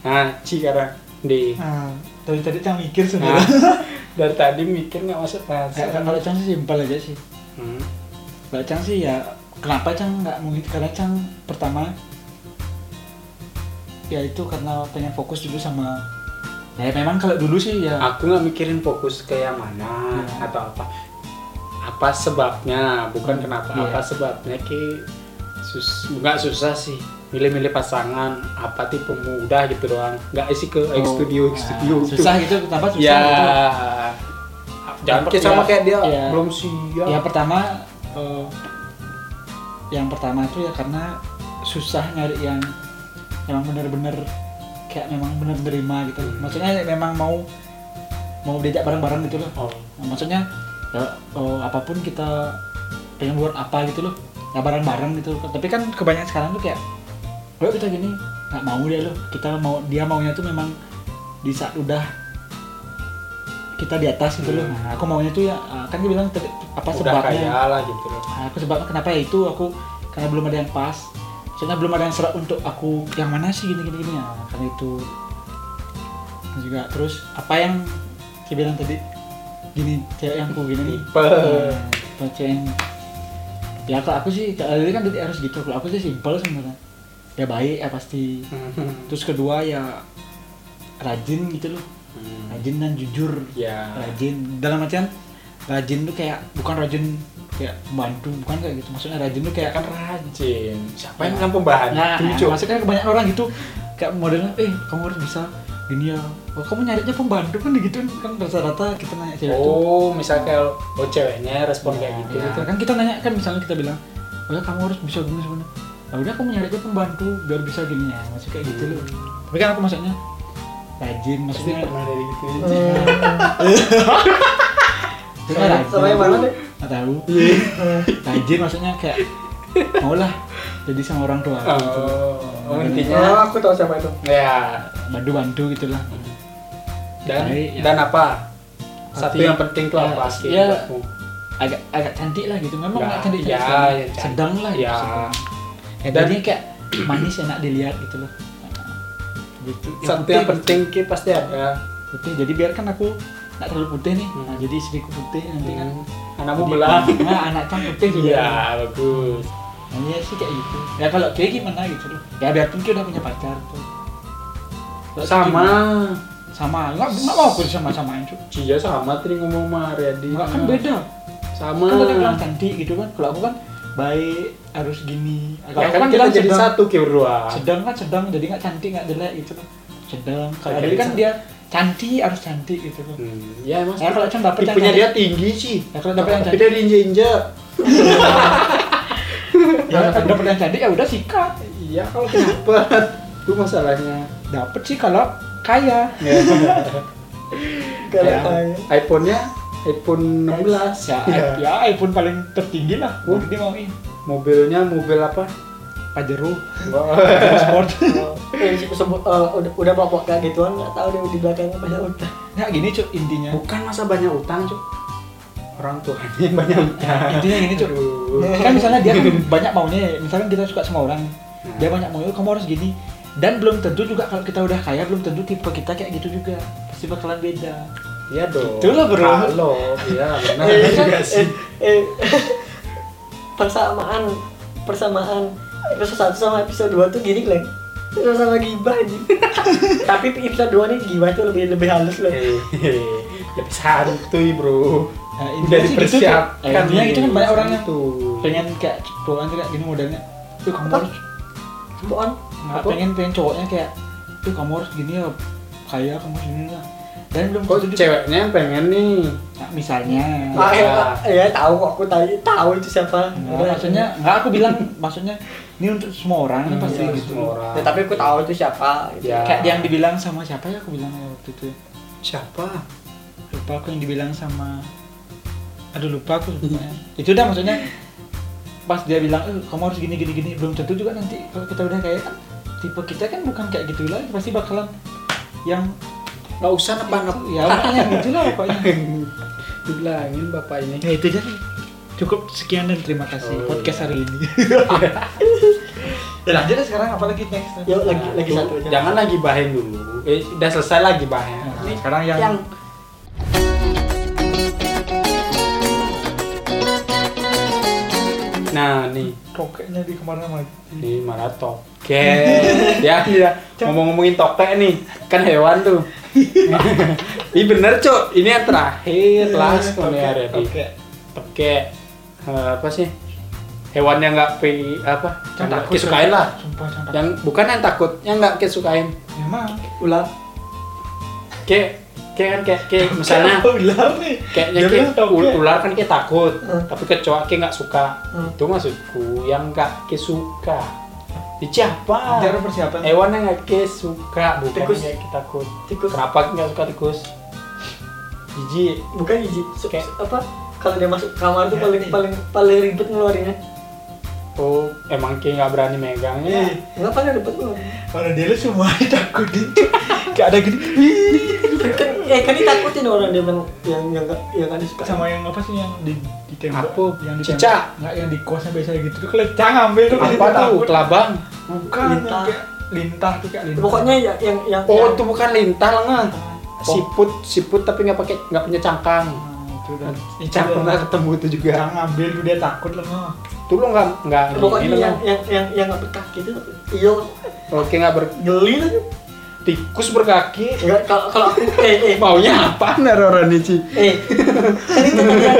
Nah, Ci karena di Nah, dari tadi cang mikir nah, sebenarnya. (laughs) dari tadi mikir nggak masuk Kayak rasa. kalau cang sih simpel aja sih. Hmm. Kalau cang sih ya kenapa cang nggak mungkin karena cang pertama ya itu karena pengen fokus dulu sama ya memang kalau dulu sih ya Aku nggak mikirin fokus ke yang mana Ya. atau apa. Apa sebabnya, bukan Hmm, kenapa. iya. Apa sebabnya ki sus nggak susah sih. Milih-milih pasangan apa tipe muda gitu doang. Nggak sih ke X Oh, studio nah, studio. susah gitu kenapa susah Ya. gitu. Jangan kayak sama per- kayak dia ya. belum siap. ya pertama eh, yang pertama itu ya karena susah nyari yang memang bener-bener kayak memang bener nerima gitu Hmm. maksudnya memang mau mau diajak bareng-bareng gitu loh Oh. Nah, maksudnya ya eh, apa pun kita pengen buat apa gitu loh ya bareng-bareng gitu tapi kan kebanyakan sekarang tuh kayak kalau kita gini nggak mau dia loh. Kita mau dia maunya tuh memang di saat udah kita di atas gitu loh. Hmm. nah, aku maunya tuh ya ah, kan dia bilang tadi, apa Udah sebabnya kaya lah gitu loh. Nah, aku sebabnya kenapa ya itu aku karena belum ada yang pas. Soalnya belum ada yang serak untuk aku yang mana sih gini gini gini. Ya karena itu. Juga terus apa yang dia bilang tadi gini cewek yang aku gini nih Tipe. Nah, cewek yang ya kalau aku sih kalau kan harus gitu kalau aku sih simpel sebenarnya ya baik ya pasti (laughs) terus kedua ya rajin gitu loh Hmm. rajin dan jujur Ya. rajin dalam artian rajin tuh kayak bukan rajin kayak membantu bukan kayak gitu maksudnya rajin tuh kayak kan rajin. Siapa yang bilang pembantu? nah, Cuk? maksudnya kebanyakan orang gitu kayak modelnya eh kamu harus bisa gini ya oh kamu nyarinya pembantu kan gitu kan rata-rata kita nanya cewek tuh Oh, misal kayak oh ceweknya respon kayak gitu. ya, gitu. kan kita nanya kan misalnya kita bilang oh ya kamu harus bisa gini sebenarnya nah udah kamu nyari aja pembantu biar bisa gini. Ya maksud kayak gitu. Loh tapi kan aku maksudnya rajin Pasti maksudnya pernah dari gitu. (laughs) maksudnya rajin. Sama yang mana deh? Nggak tahu. Rajin maksudnya kayak mau lah jadi sama orang tua. Gitu. Oh, oh, oh intinya aku tahu siapa itu. Ya. Bantu-bantu gitulah dan ya. dan apa? Satu Tapi- yang penting tuh ya, apa? ya. Skill buatmu? agak agak cantik lah gitu memang Ya, nggak cantik ya, ya, cantik. sedang lah gitu, Ya. ya Dan- jadi kayak manis enak dilihat gitu loh gitu Satu yang penting ki pasti ada. putih jadi biarkan aku nggak terlalu putih nih nah, Hmm. jadi istriku putih nanti kan Anakmu Jadi, belang. (laughs) nah anak kan putih juga Iya, bagus. nah, iya sih kayak gitu ya kalau kayak gimana gitu loh ya biarpun dia udah punya pacar tuh Sama. gimana? Sama nggak nggak mau aku sama samain cuy Cia sama tadi ngomong sama Aryadi. nggak kan beda Sama. kan tadi bilang cantik gitu kan kalau aku kan baik harus gini Ya kalau aku kan kita bilang jadi sedang. satu ki berdua. sedang kan sedang jadi nggak cantik nggak jelek gitu loh sedang kalau Kayak jadi kan dia cantik harus cantik gitu loh Hmm, ya emang. Ya, kalau Chan dapet yang tipenya dia tinggi (laughs) sih. ya kalau dapat yang cantik dia diinjek-injek. ya kalau dapat yang cantik ya udah sikat Iya, kalau kenapa? Itu masalahnya. dapat sih kalau kaya (laughs) kalau Ya. kayak iPhone-nya iPhone 16. ya, Iya. ya iPhone paling tertinggi lah Oh. Dia mauin Mobilnya mobil apa? Pajero Wah. sport (laughs) eh, sebut eh, udah udah bawa kayak gituan nggak tahu dia di belakangnya banyak utang nggak gini cuk intinya Bukan masa banyak utang, Cuk. Orang tuanya (laughs) yang banyak utang. intinya gini cuk kan misalnya dia kan banyak maunya ya. misalnya kita suka sama orang dia banyak maunya kamu harus gini dan belum tentu juga kalau kita udah kaya belum tentu tipe kita kayak gitu juga pasti bakalan beda Iya dong. Itulah, bro. Halo, iya benar eh, juga eh, sih. eh, (laughs) persamaan persamaan episode 1 sama episode 2 tuh gini Glenn sama-sama gibah aja (laughs) tapi episode 2 nih gibah tuh lebih lebih halus loh Hehehe. (laughs) Lebih santuy, Bro. Nah, Udah gitu, dipersiapkan. Eh, intinya gitu kan banyak orang yang tuh. pengen kayak tuh kayak gini modelnya tuh kamu Apa? Nggak Apa? pengen pengen cowoknya kayak tuh kamu harus gini ya kaya kamu harus gini lah dan belum Kok ceweknya yang pengen nih? Nah, misalnya ah, Ya. eh, ya tahu kok aku tahu tahu itu siapa Nggak, maksudnya nggak aku bilang maksudnya ini untuk semua orang Hmm, pasti iya, gitu semua orang. ya, tapi aku tahu itu siapa gitu. Ya. kayak yang dibilang sama siapa ya aku bilang waktu itu Siapa? lupa aku yang dibilang sama aduh lupa aku lupa ya. itu udah maksudnya pas dia bilang eh, kamu harus gini gini gini belum tentu juga nanti kalau kita udah kayak tipe kita kan bukan kayak gitu lagi pasti bakalan yang Gak usah nebak itu, ya makanya gitu lah pokoknya (laughs) Dibilangin bapak ini. ya itu aja cukup sekian dan terima kasih Oh, podcast iya. hari ini (laughs) ya lanjut deh sekarang apalagi next yuk lagi lagi satu aja Jangan lagi bahin dulu. Eh, udah selesai lagi bahin. Nah, Ini sekarang yang, yang Nah, nih. tokeknya di ke mana mana Ini malah tokek. ya, ya. Ngomong-ngomongin tokek nih, kan hewan tuh. (laughs) Ini bener, Cuk. Ini yang terakhir, last Tokek, nih hari ini. tokek. Tokek. Eh, apa sih? Hewan yang nggak pi apa? Yang nggak kesukain lah. sumpah yang bukan yang takut, yang nggak kesukain. memang ular Kayak kayak kan kayak, kayak misalnya Kenapa bilang nih kayaknya Dia kayak bilang tokek. ul- ular kan kayak takut, Hmm. tapi kecoa kayak nggak suka. Hmm. Itu maksudku yang nggak kayak suka. Di siapa? Cara persiapan Hewan yang nggak kayak suka, bukan Tikus. yang kayak takut. tikus Kenapa nggak suka tikus? Jijik. bukan hiji Su- Kayak- apa kalau dia masuk kamar tuh Ya, paling paling paling ribet ngeluarinnya Oh, emang kayak nggak berani megangnya. nggak paling ribet ngeluarin kalau dia lu semua (laughs) takutin kayak ada gini kan eh kan ditakutin orang dia bilang yang yang nggak yang nggak disuka sama yang apa sih yang di di tembok Apa? yang di Cicak? tembok. nggak yang di kosnya biasa gitu tuh kelecang ambil tuh Apa takut. Kelabang. bukan yang Lintah. kayak lintah tuh kayak lintah pokoknya yang yang yang Oh, yang- itu bukan lintah lengan. Siput, siput tapi nggak pakai nggak punya cangkang. Nah, itu kan Ican pernah ketemu itu juga. Jangan ngambil dia takut lah mah. Tuh lo nggak nggak pokoknya yang yang yang yang nggak berkaki itu iya Oke nggak ber geli lah tikus berkaki? Enggak, kalau kalau aku eh eh. Maunya apa orang ini Ci? eh. Kan itu yang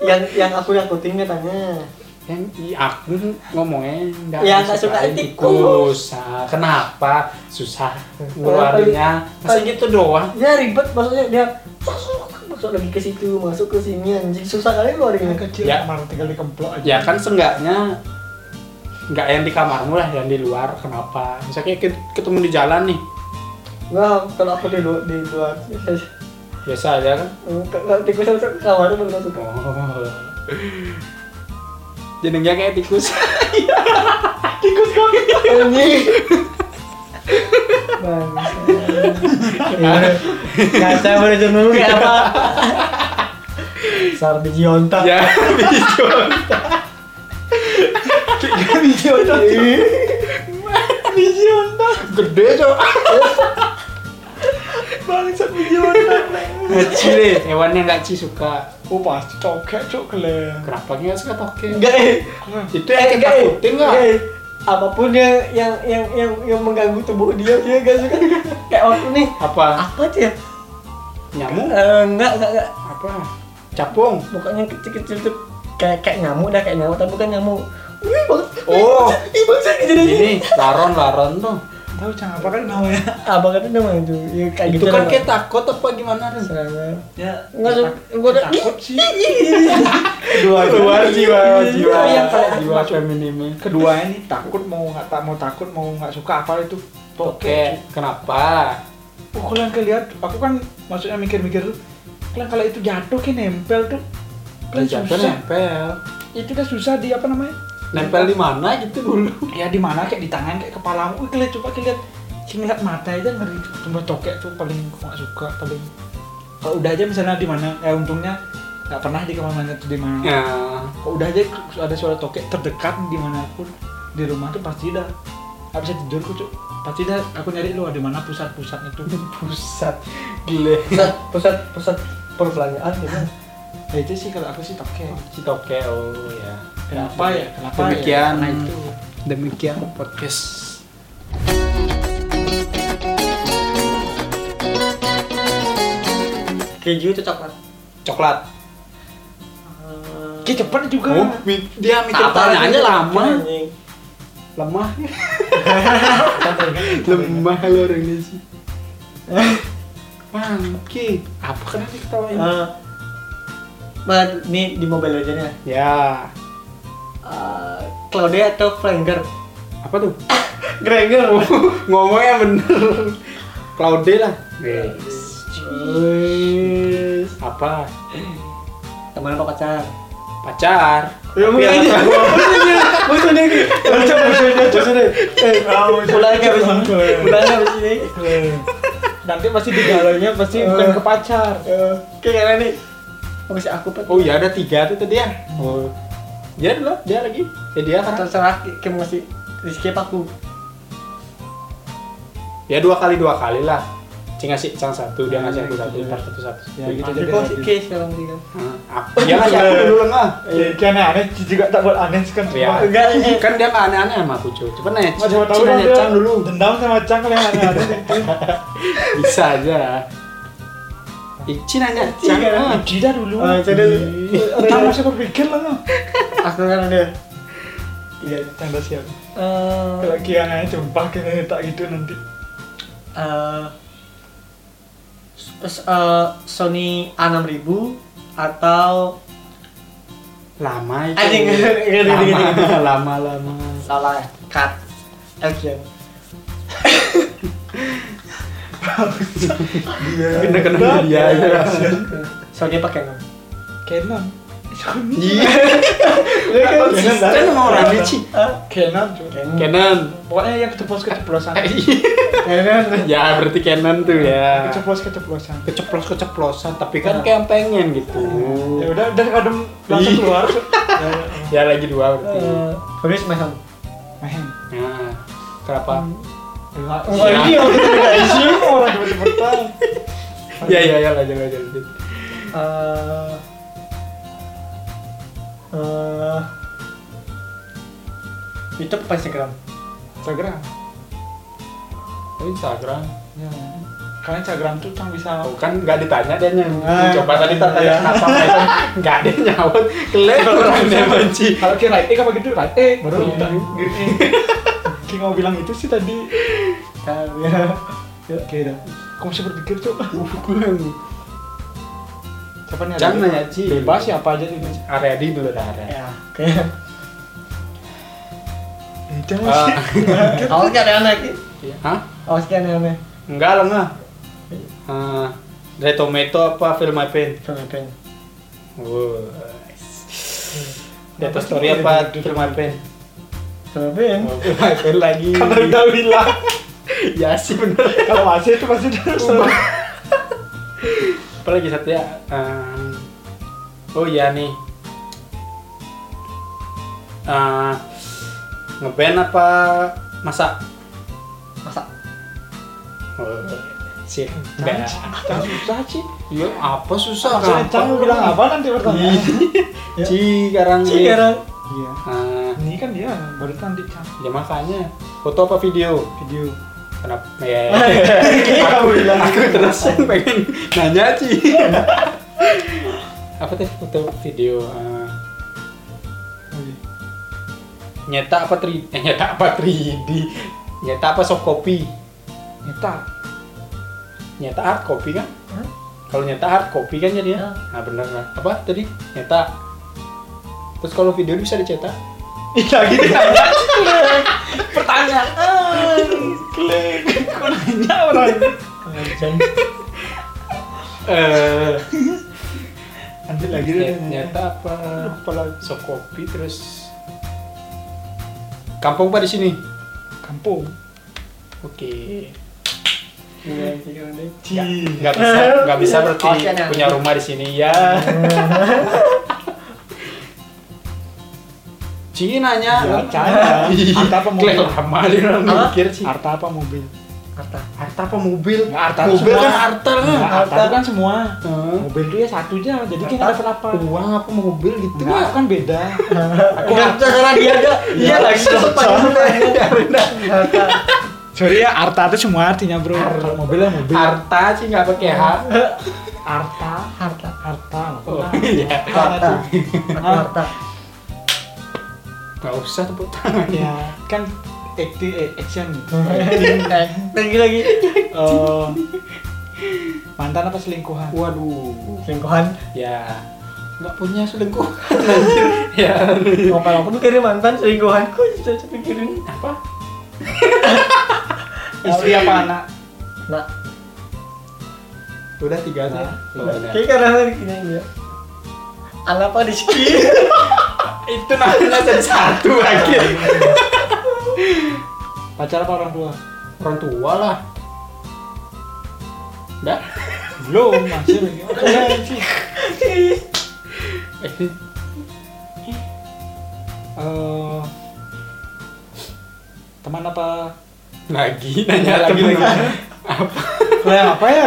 yang yang aku yakutin katanya. Yang i aku ngomongnya nggak Ya, nggak suka tikus. Nah, kenapa? Susah ngeluarinnya. masa gitu doang? Dia ribet maksudnya dia masuk lagi ke situ masuk ke sini anjing. Susah kali Yang kecil Ya. kamar tinggal dikemplok aja. ya kan seenggaknya nggak yang di kamarmu lah yang di luar kenapa misalnya ke- ketemu di jalan nih kalau aku di luar, di luar biasa aja kan kalau tikus masuk ke kamar baru masuk. oh jenengnya kayak tikus (laughs) Tikus kok. Anjing. Bang. Ngaca boleh jeneng kayak apa? (laughs) Sar biji onta. ya biji onta. Biji onta. gede cok Bangsat biji onta. Ngaci deh hewan yang nggak ci suka Oh pasti tokek cuk kalian. kenapa nggak suka toke Enggak eh. itu yang kita takutin eh. Apa pun yang yang yang yang yang mengganggu tubuh dia dia gak suka. Kayak waktu nih. apa Apa dia? nyamuk Eh, enggak, enggak, enggak. apa capung Pokoknya kecil-kecil tuh kayak kayak nyamuk dah kayak nyamuk tapi bukan nyamuk. Wih, banget. Oh. Ih, bangsa gitu ini laron laron tuh Tahu cang apa kan namanya? Abang kata namanya tuh. Ya, kayak itu gitu kan lah. kayak takut apa gimana Serangga. Ya, Enggak. Gua udah takut sih. Dua keluar jiwa jiwa Iya, yang jiwa feminim Kedua ini takut mau nggak tak mau takut mau nggak suka apa itu oke kenapa Oh, kalian aku kan maksudnya mikir-mikir tuh kalian kalau itu jatuh kayak nempel tuh kan jatuh susah nempel itu udah susah di apa namanya nempel di mana gitu dulu? Ya di mana kayak di tangan kayak kepalamu. Wih, kalian coba kalian ngeliat mata aja ngeri. Tuh cuma tokek tuh paling aku nggak suka paling. Kalau udah aja misalnya di mana ya untungnya nggak pernah di ke mana-mana tuh di mana. Ya. Kalau udah aja ada suara tokek terdekat di mana pun di rumah tuh pasti dah nggak bisa tidur kok cuk. Pasti dah aku nyari lu di mana pusat-pusatnya tuh (laughs) pusat. Gile pusat pusat pusat perbelanjaan gitu. (laughs) ya itu sih kalau aku sih tokek. Si toke oh ya kenapa ya? kenapa demikian. Ya? Itu. Demikian podcast. Keju itu coklat. coklat. Ki cepet juga. Oh mi- dia mikir pertanyaannya lama. Anjing. lemah (laughs) lemah lo orang ini sih. Bangke, apa kenapa diketawain? Eh, Mbak, ini di Mobile Legends ya. ya, Eh, Claudia atau Flanger? apa tuh? (laughs) Granger. (laughs) Ngomongnya bener. Claude lah. Wis. Apa? Teman apa pacar? Pacar. Ya yang- aja. (laughs) Maksudnya gitu. Macam maksudnya maksudnya. Eh, ulang enggak bisa. Ulang enggak bisa ini. nanti pasti digalonya pasti Eh. bukan ke pacar Eh, Kayak nih. Masih aku. Oh iya ada tiga tuh tadi ya. Oh. Dia dulu, dia lagi. Ya dia kan. terserah kayak masih Rizky apa aku. Ya dua kali dua kali lah. Cing ngasih cang satu, dia ngasih aku satu, ntar satu satu. Ya, gitu Jadi kok si sekarang dia kan. Hah, aku- (laughs) Dia ngasih aku dulu lah. ya kan aneh juga tak buat aneh kan Ya, Enggak, eh. kan dia nggak aneh-aneh sama aku cuy. Coba nanya, tahu kan nanya dia Cang dulu. dendam sama Cang kalian aneh-aneh (laughs) Bisa aja. Ici nanya Cang. Iya. ah. Jida dulu Ah, dulu. Cang masih berpikir lah. Aku kan ada. Iya Cang udah siap Eh, kalau aja jumpa tak gitu nanti eh, eh, Sony A6000 atau Lama itu. Anjing. Lama, (laughs) lama, lama. salah cut action (laughs) Kena kena dia aja. Sony pakai kan Canon Iya. Kan sama orang Ici. Canon Canon. pokoknya yang keceplos keceplosan ya berarti Canon tuh ya. keceplos keceplosan Keceplos keceplosan, tapi kan kayak pengen gitu. ya udah udah kadang langsung Iya. keluar Ya lagi dua berarti. Habis mahal main Nah, kenapa? Enggak, Oh, Ya. ini waktu itu enggak isi orang cepet-cepetan Ya (laughs) ya ya lanjut lanjut. lanjut. Eh, eh, YouTube apa Instagram? Instagram Oh, Instagram. Ya. Karena Instagram tuh cang bisa Oh, kan nggak ditanya dia yang Ah, coba tadi tanya iya. kenapa (laughs) nggak ada nyaut orang dia benci kalau kira eh apa gitu right eh baru gitu. (laughs) Kayak mau bilang itu sih tadi. Kan, ya. oke dah. Kamu masih berpikir tuh siapa nih? Jangan Ada- nanya, Ci. bebas siapa aja nih area di dulu dah area Ya, kayak jangan Ah, sih (laughs) awas kan aneh Ki. hah? Awas kan aneh. enggak lah nggak Ah, dari tomato apa film pen Film pen. Wow. Di atas story apa film pen Film pen. film pen lagi. Karena udah bilang. (laughs) Ya sih bener. Kalau masih itu pasti udah apa lagi satu ya oh iya nih. Eh, ngeband apa masak? Masak. oh, sih band susah sih ya apa susah. Cang mau bilang apa nanti pertanyaan Ci sekarang Ci sekarang. Iya. Ah, ini kan dia baru nanti Cang ya makanya. Foto apa video? Video. Kenapa? (laughs) Ya aku bilang. Aku terus pengen nanya Ci. Apa teh foto video? Nyetak apa 3 eh nyetak apa 3D nyetak apa soft copy? Nyetak. Nyetak hard copy kan? Kalau nyetak hard copy kan jadinya? Ah. nah bener lah apa tadi? Nyetak terus kalau video bisa dicetak? Iya gitu. Pertanyaan. Klik. Nanya orang? Eh. Nanti lagi Ny- nyetak apa? Apalagi? soft copy terus? Kampung apa di sini? Kampung. Oke. Iya, deh. nggak bisa nggak bisa berarti nah. punya rumah di sini ya Ci nanya Ya, canda. Harta apa mobil? Lama dia orang Apa? mikir Ci harta apa mobil Harta. harta apa mobil Nggak, harta mobil semua. kan harta lah Nggak, harta itu kan semua Hah? mobil tuh ya satu aja jadi kita Harta. dapat apa uang apa mobil gitu Enggak, aku kan beda (laughs) Aku terserah dia aja. Iya lagi Harta. sorry ya harta itu semua artinya bro kalau mobil ya mobil harta sih nggak pakai H harta Harta. harta oh iya Harta. Harta. Nggak usah tepuk tangan. Ya. Kan acting action Eh, (laughs) lagi lagi. Eh, mantan apa selingkuhan? Waduh. Selingkuhan. ya. Nggak punya selingkuh anjir (laughs) ya. Ngopel aku mikirin mantan selingkuhan. Kok bisa pikirin apa? (laughs) Istri apa anak? Nah, udah tiga aja Nah. kayak karena gini ya. Apa sini? itu namanya jadi satu akhir pacar apa orang tua orang tua lah udah belum masih lagi eh, Eh, teman apa lagi nanya lagi lagi lagi apa Lah apa ya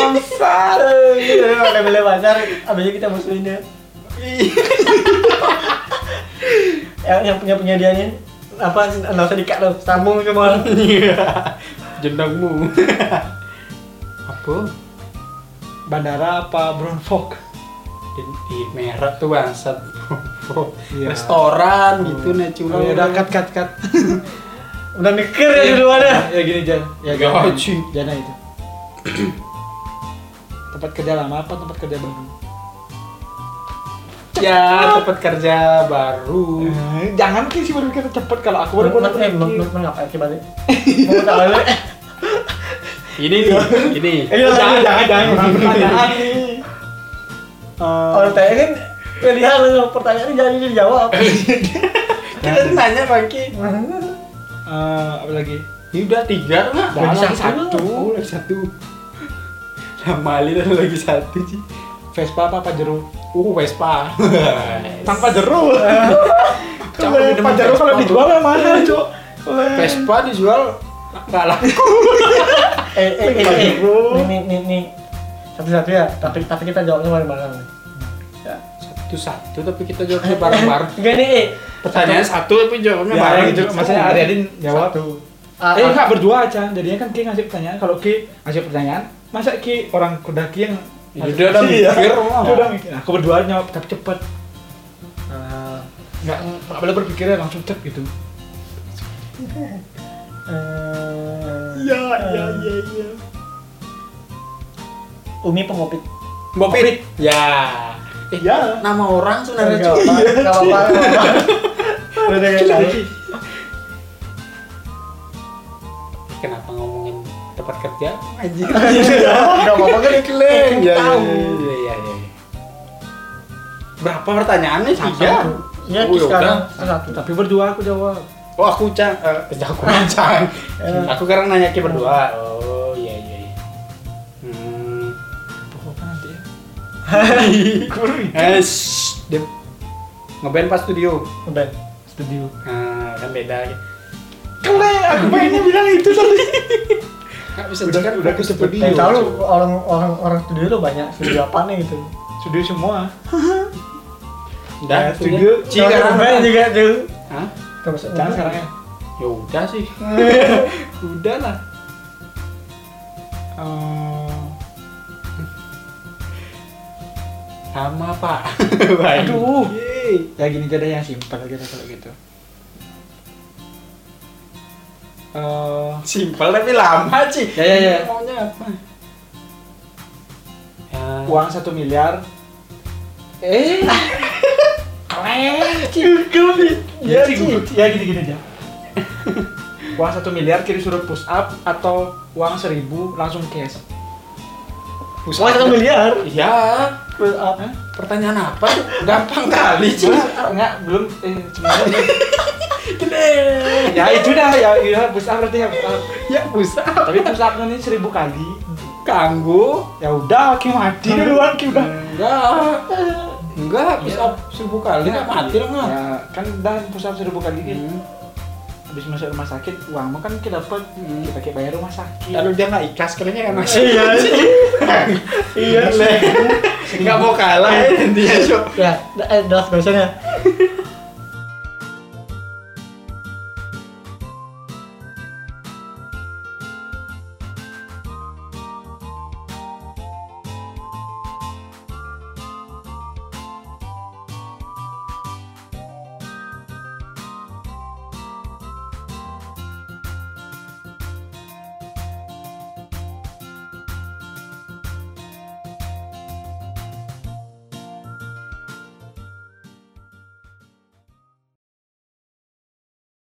Bangsat. Ada beli pacar, abisnya kita musuhin dia. Yang, yang punya punya dia nih apa nggak usah dikat lo sambung Iya. (laughs) jendangmu. Apa? Bandara apa Brown Fog di, di merah tuh bangsat. Iya. restoran gitu nih cuma. Oh, ya udah cut cut cut. (laughs) Udah mikir ya dulu ada. (laughs) Ya gini Jan. Ya Ya, Jana. Jana itu. (clears throat) Tempat kerja lama apa tempat kerja baru ya tempat kerja baru. Eh, jangan sih sih berpikir cepet. Kalau aku baru baru eh menurut ngapain sih balik? Mau ini nih ini. (laughs) Iya, jangan jangan jangan orang pertanyaan nih Eh, orang tanya kan pilihan lu pertanyaan jadi dijawab. (laughs) Kita nanya bangki. Eh, apa lagi? Ini udah tiga nggak Dah, lagi satu. satu. Oh lagi satu. Mali dan lagi satu sih Vespa apa Pajero uh Vespa. (laughs) Tanpa minum Pajero kalau dijual yang mana cok. Vespa dijual nggak laku. (laughs) Eh eh eh eh. nih nih nih satu satu ya tapi tapi kita jawabnya bareng bareng satu satu tapi kita jawabnya bareng-bareng (laughs) enggak nih eh. Pertanyaan satu. tapi jawabnya ya bareng gitu maksudnya Ariadin jawab. Satu. Ah, eh ah. enggak berdua aja. Jadinya kan Ki ngasih pertanyaan. Kalau Ki ngasih pertanyaan masa Ki orang kuda Ki yang Ya udah udah Iya. mikir. Dia udah mikir. Aku berdua tapi cepet Ah, nggak nggak boleh berpikir langsung cep gitu. Eh, iya iya iya iya. Umi pengopit. Bopit. Ya. Eh, Ya. Nama orang sebenarnya apa-apa, enggak apa-apa. Udah kayak. Kenapa ngomongin tempat kerja? Anjir. Enggak (laughs) apa-apa kan Klaim. Ya, tahu. Iya, iya, iya. Berapa pertanyaannya? Tiga. Ya, Oh, ya sekarang udah. satu. tapi berdua aku jawab Oh, aku cang, eh, aku (laughs) cang. Aku sekarang nanya ke berdua. Oh, iya, iya, iya. Hmm. pokoknya nanti ya (laughs) Eh, shh, dia ngeband pas studio. Udah. studio Nah, kan beda. keren aku pengennya bilang itu tadi Bisa Udah- kan udah ke studio. Yang tahu lu orang orang orang studio tuh banyak studio apa nih gitu. studio semua (laughs) Udah, Ya, studio Ci sekarang Main juga tuh. Hah? Terus jangan sekarang ya Ya udah sih. (laughs) udah lah Eh, Sama, Pak. (laughs) Aduh. Yeay. ya gini aja yang simpel aja kalau gitu Eh, Simpel tapi lama, Ci. Ya, ya, ya. Maunya apa? Ya. uang satu miliar eh keren ya, Ci. ya gini gini aja (laughs) uang satu miliar kiri suruh push up atau uang seribu langsung cash Wah, satu miliar. Iya. Pull up. Pertanyaan apa? Gampang kali, Ci. Enggak, belum eh. (laughs) ya itu dah ya ya push up berarti ya push up Ya, usah. tapi push up ini seribu kali Kanggu. ya udah Ki mati duluan Ki udah Enggak. Enggak, bisa seribu kali nggak mati lah nggak. ya kan dah push up seribu kali Hmm. habis masuk rumah sakit uang mah kan kita dapat Hmm. kita kayak bayar rumah sakit Lalu dia nggak ikhlas kayaknya kan masih. Iya. Iya. (laughs) Nggak mau kalah ya intinya Cok. Ya, eh, last question ya.